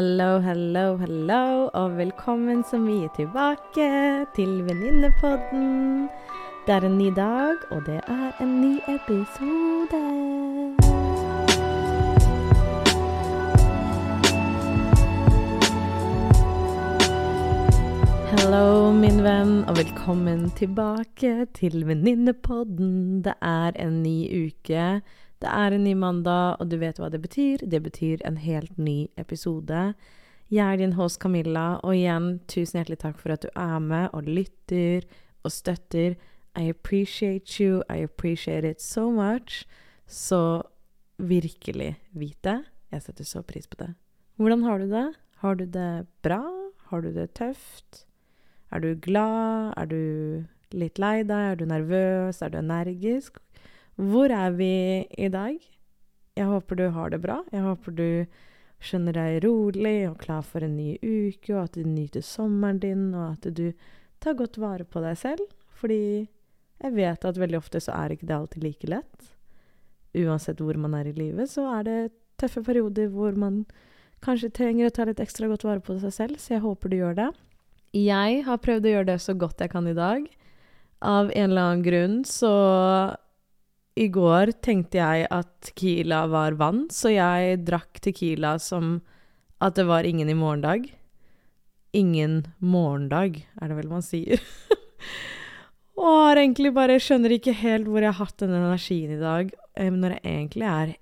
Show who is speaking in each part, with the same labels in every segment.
Speaker 1: Hello, hello, hello, og velkommen så mye tilbake til Venninnepodden. Det er en ny dag, og det er en ny episode. Hello, min venn, og velkommen tilbake til Venninnepodden. Det er en ny uke. Det er en ny mandag, og du vet hva det betyr. Det betyr en helt ny episode. Jeg er din host Camilla, og igjen, tusen hjertelig takk for at du er med og lytter og støtter. I appreciate you. I appreciate it so much. Så virkelig vit det. Jeg setter så pris på det. Hvordan har du det? Har du det bra? Har du det tøft? Er du glad? Er du litt lei deg? Er du nervøs? Er du energisk? Hvor er vi i dag? Jeg håper du har det bra. Jeg håper du skjønner deg rolig og klar for en ny uke, og at du nyter sommeren din, og at du tar godt vare på deg selv. Fordi jeg vet at veldig ofte så er ikke det alltid like lett. Uansett hvor man er i livet, så er det tøffe perioder hvor man kanskje trenger å ta litt ekstra godt vare på seg selv, så jeg håper du gjør det. Jeg har prøvd å gjøre det så godt jeg kan i dag. Av en eller annen grunn så i går tenkte jeg at Tequila var vann, så jeg drakk Tequila som at det var ingen i morgendag. Ingen morgendag, er det vel man sier. og har egentlig bare skjønner ikke helt hvor jeg har hatt den energien i dag, når jeg egentlig er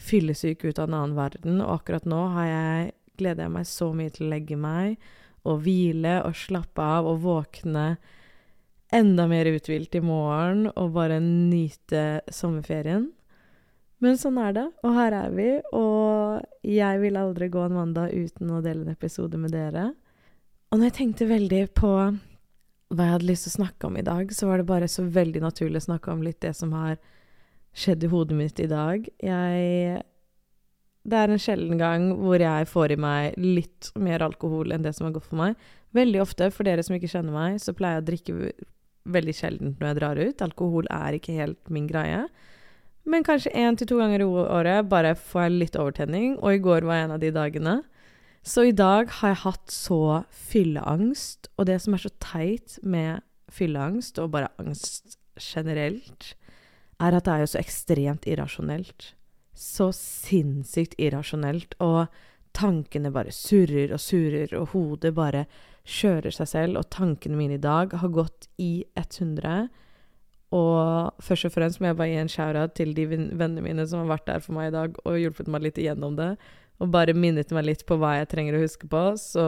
Speaker 1: fyllesyk ut av en annen verden. Og akkurat nå har jeg gleder jeg meg så mye til å legge meg og hvile og slappe av og våkne enda mer uthvilt i morgen og bare nyte sommerferien. Men sånn er det, og her er vi, og jeg vil aldri gå en mandag uten å dele en episode med dere. Og når jeg tenkte veldig på hva jeg hadde lyst til å snakke om i dag, så var det bare så veldig naturlig å snakke om litt det som har skjedd i hodet mitt i dag. Jeg Det er en sjelden gang hvor jeg får i meg litt mer alkohol enn det som er godt for meg. Veldig ofte, for dere som ikke kjenner meg, så pleier jeg å drikke veldig sjeldent når jeg drar ut. Alkohol er ikke helt min greie. Men kanskje én til to ganger i året bare får jeg litt overtenning, og i går var en av de dagene. Så i dag har jeg hatt så fylleangst, og det som er så teit med fylleangst, og bare angst generelt, er at det er jo så ekstremt irrasjonelt. Så sinnssykt irrasjonelt, og tankene bare surrer og surrer, og hodet bare kjører seg selv, og tankene mine i dag har gått i 100. Og først og fremst må jeg bare gi en shout-out til de vennene mine som har vært der for meg i dag og hjulpet meg litt igjennom det, og bare minnet meg litt på hva jeg trenger å huske på. Så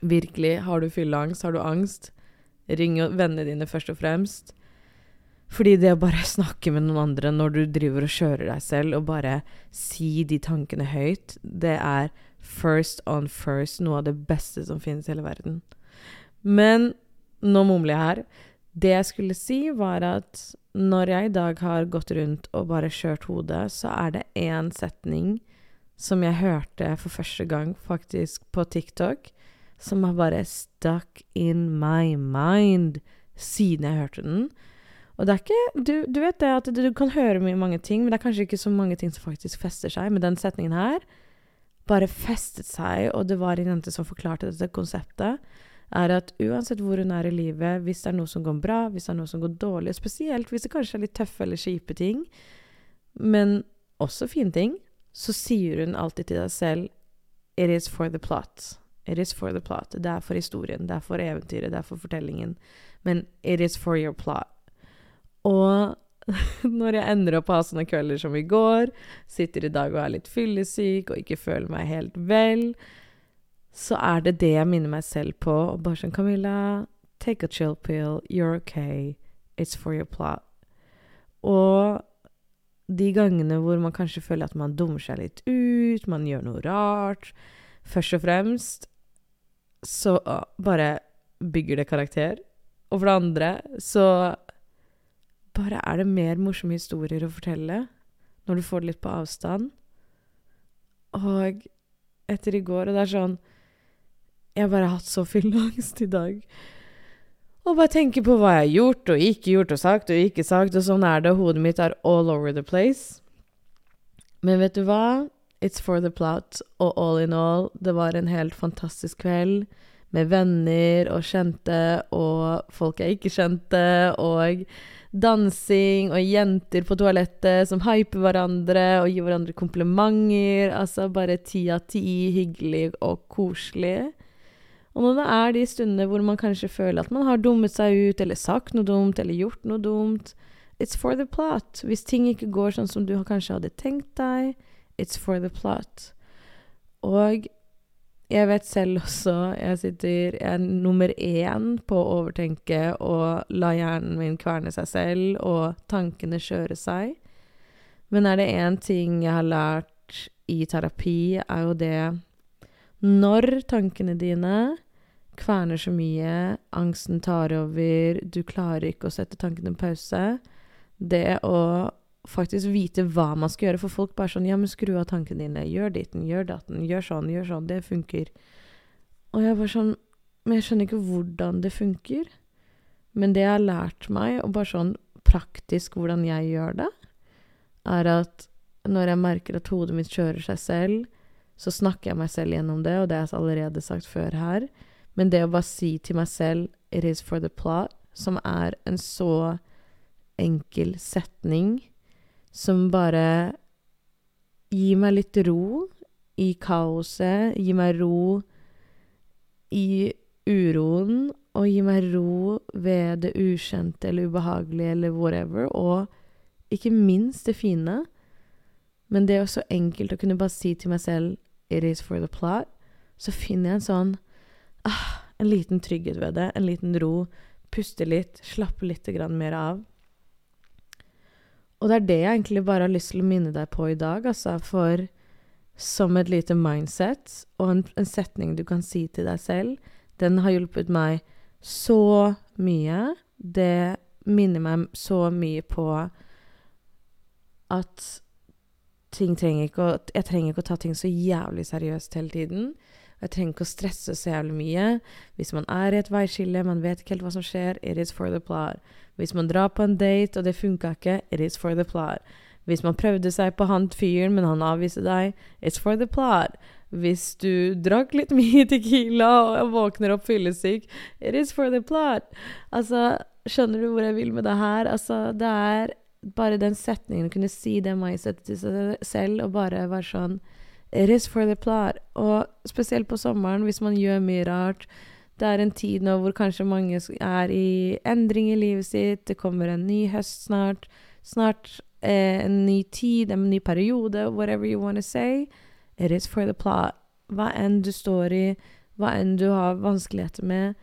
Speaker 1: virkelig, har du fylleangst, har du angst, ring vennene dine først og fremst. Fordi det å bare snakke med noen andre når du driver og kjører deg selv, og bare si de tankene høyt, det er first on first noe av det beste som finnes i hele verden. Men nå mumler jeg her. Det jeg skulle si, var at når jeg i dag har gått rundt og bare kjørt hodet, så er det én setning som jeg hørte for første gang faktisk på TikTok, som har bare stuck in my mind siden jeg hørte den. Og det er ikke Du, du vet det at du, kan høre mye mange ting, men det er kanskje ikke så mange ting som faktisk fester seg. Men den setningen her bare festet seg, og det var en jente som forklarte dette konseptet, er at uansett hvor hun er i livet, hvis det er noe som går bra, hvis det er noe som går dårlig, spesielt hvis det kanskje er litt tøffe eller kjipe ting, men også fine ting, så sier hun alltid til deg selv It is for the plot. It is for the plot. Det er for historien, det er for eventyret, det er for fortellingen. Men it is for your plot. Og når jeg ender opp å ha sånne kvelder som i går, sitter i dag og er litt fyllesyk og ikke føler meg helt vel, så er det det jeg minner meg selv på. Og bare sånn Camilla, take a chill pill, you're okay, it's for your plot. Og de gangene hvor man kanskje føler at man dummer seg litt ut, man gjør noe rart Først og fremst så bare bygger det karakter. Og for det andre så bare er det mer morsomme historier å fortelle når du får det litt på avstand. Og etter i går, og det er sånn Jeg har bare hatt så fylleangst i dag. Og bare tenker på hva jeg har gjort og ikke gjort og sagt og ikke sagt, og sånn er det. Hodet mitt er all over the place. Men vet du hva? It's for the plot. Og all in all, det var en helt fantastisk kveld med venner og kjente og folk jeg ikke kjente, og dansing og jenter på toalettet som hyper hverandre og gir hverandre komplimenter. Altså bare ti av ti, hyggelig og koselig. Og når det er de stundene hvor man kanskje føler at man har dummet seg ut, eller sagt noe dumt, eller gjort noe dumt It's for the plot. Hvis ting ikke går sånn som du kanskje hadde tenkt deg, it's for the plot. Og jeg vet selv også Jeg sitter Jeg er nummer én på å overtenke og la hjernen min kverne seg selv og tankene kjøre seg. Men er det én ting jeg har lært i terapi, er jo det Når tankene dine kverner så mye, angsten tar over, du klarer ikke å sette tankene på pause Det å faktisk vite hva man skal gjøre. For folk bare sånn Ja, men skru av tankene dine. Gjør ditten, gjør datten. Gjør sånn, gjør sånn. Det funker. Og jeg var sånn Men jeg skjønner ikke hvordan det funker. Men det jeg har lært meg, og bare sånn praktisk hvordan jeg gjør det, er at når jeg merker at hodet mitt kjører seg selv, så snakker jeg meg selv gjennom det, og det har jeg allerede sagt før her. Men det å bare si til meg selv 'It is for the plot', som er en så enkel setning som bare gir meg litt ro i kaoset, gir meg ro i uroen, og gir meg ro ved det ukjente eller ubehagelige eller whatever, og ikke minst det fine. Men det er jo så enkelt å kunne bare si til meg selv 'it is for the plot', så finner jeg en sånn ah, En liten trygghet ved det, en liten ro. Puste litt, slappe litt mer av. Og det er det jeg egentlig bare har lyst til å minne deg på i dag, altså, for som et lite mindset og en, en setning du kan si til deg selv, den har hjulpet meg så mye. Det minner meg så mye på at ting trenger ikke å Jeg trenger ikke å ta ting så jævlig seriøst hele tiden. Jeg trenger ikke å stresse så jævlig mye. Hvis man er i et veiskille, man vet ikke helt hva som skjer, it is for the plot. Hvis man drar på en date, og det funka ikke, it is for the plot. Hvis man prøvde seg på han fyren, men han avviste deg, it's for the plot. Hvis du drakk litt mye Tequila og våkner opp fyllesyk, it is for the plot. Altså, skjønner du hvor jeg vil med det her? Altså, det er bare den setningen, å kunne si det mindsetet til seg selv, og bare være sånn It is for the plot. Og spesielt på sommeren, hvis man gjør mye rart. Det er en tid nå hvor kanskje mange er i endring i livet sitt. Det kommer en ny høst snart. Snart eh, en ny tid, en ny periode, whatever you want to say. It is for the plot. Hva enn du står i, hva enn du har vanskeligheter med.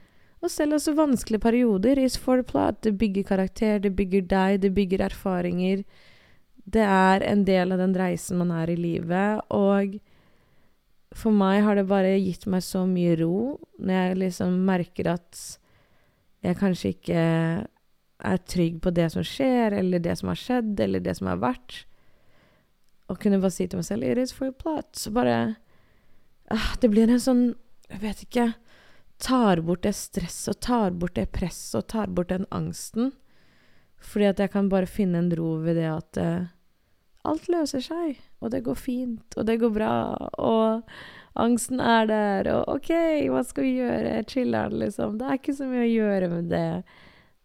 Speaker 1: Og selv også vanskelige perioder is for the plot. Det bygger karakter, det bygger deg, det bygger erfaringer det er en del av den reisen man er i livet, og for meg har det bare gitt meg så mye ro når jeg liksom merker at jeg kanskje ikke er trygg på det som skjer, eller det som har skjedd, eller det som har vært. Og kunne bare si til meg selv 'It is for a plot'. Så bare ah, Det blir en sånn Jeg vet ikke Tar bort det stresset, og tar bort det presset, og tar bort den angsten. Fordi at jeg kan bare finne en ro ved det at uh, alt løser seg, og det går fint, og det går bra, og angsten er der, og OK, hva skal vi gjøre? Chiller'n, liksom. Det er ikke så mye å gjøre med det.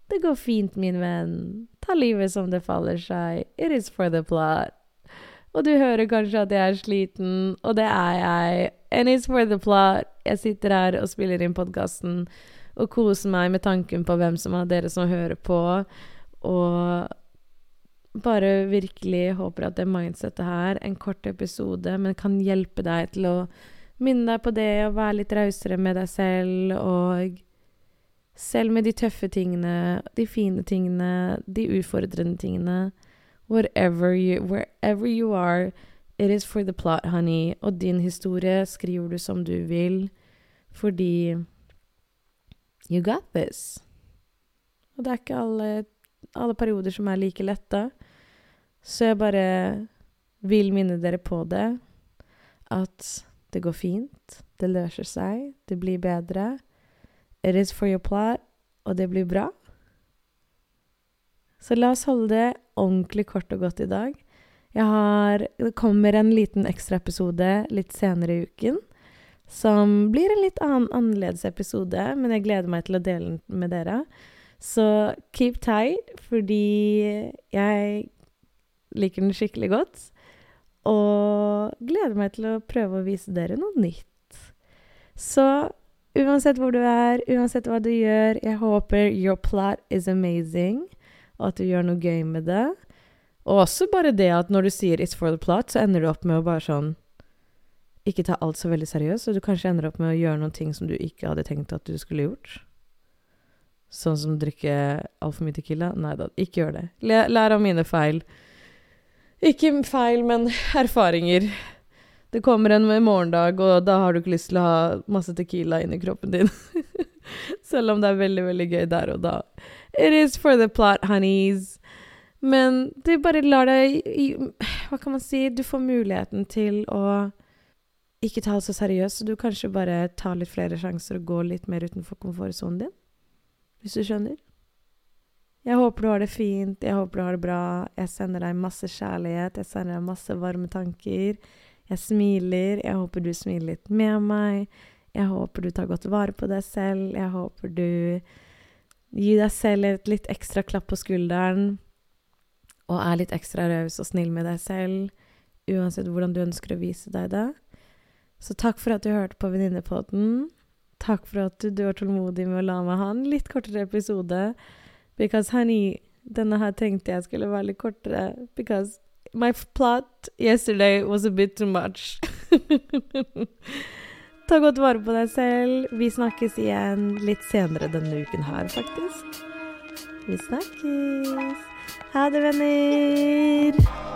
Speaker 1: Det går fint, min venn. Ta livet som det faller seg. It is for the plot. Og du hører kanskje at jeg er sliten, og det er jeg. And it's for the plot. Jeg sitter her og spiller inn podkasten og koser meg med tanken på hvem som er dere som hører på. Og bare virkelig håper at det mindsettet her, en kort episode, men kan hjelpe deg til å minne deg på det og være litt rausere med deg selv, og selv med de tøffe tingene, de fine tingene, de utfordrende tingene Whatever you, wherever you are, it is for the plot, honey. Og din historie skriver du som du vil, fordi You got this. Og det er ikke alle alle perioder som er like lette. Så jeg bare vil minne dere på det. At det går fint. Det løser seg. Det blir bedre. It is for your plot. Og det blir bra. Så la oss holde det ordentlig kort og godt i dag. Jeg har Det kommer en liten ekstraepisode litt senere i uken. Som blir en litt annen, annerledes episode, men jeg gleder meg til å dele den med dere. Så keep tight, fordi jeg liker den skikkelig godt. Og gleder meg til å prøve å vise dere noe nytt. Så uansett hvor du er, uansett hva du gjør, jeg håper your plot is amazing, og at du gjør noe gøy med det. Og også bare det at når du sier 'it's for the plot', så ender du opp med å bare sånn Ikke ta alt så veldig seriøst, og du kanskje ender opp med å gjøre noen ting som du ikke hadde tenkt at du skulle gjort. Sånn som drikke altfor mye Tequila. Nei da, ikke gjør det. Lær av mine feil. Ikke feil, men erfaringer. Det kommer en morgendag, og da har du ikke lyst til å ha masse Tequila inni kroppen din. Selv om det er veldig, veldig gøy der og da. It is for the plot, honeys. Men det bare lar deg Hva kan man si? Du får muligheten til å ikke ta det så seriøst, så du kanskje bare tar litt flere sjanser og går litt mer utenfor komfortsonen din. Hvis du skjønner? Jeg håper du har det fint, jeg håper du har det bra. Jeg sender deg masse kjærlighet, jeg sender deg masse varme tanker. Jeg smiler, jeg håper du smiler litt med meg. Jeg håper du tar godt vare på deg selv. Jeg håper du gir deg selv et litt ekstra klapp på skulderen og er litt ekstra raus og snill med deg selv, uansett hvordan du ønsker å vise deg det. Så takk for at du hørte på Venninnepodden. Takk for at du, du var tålmodig med å la meg ha en litt kortere episode. Because honey, denne her tenkte jeg skulle være litt kortere. Because my plot yesterday was a bit too much. Ta godt vare på deg selv. Vi snakkes igjen litt senere denne uken her, faktisk. Vi snakkes. Ha det, venner.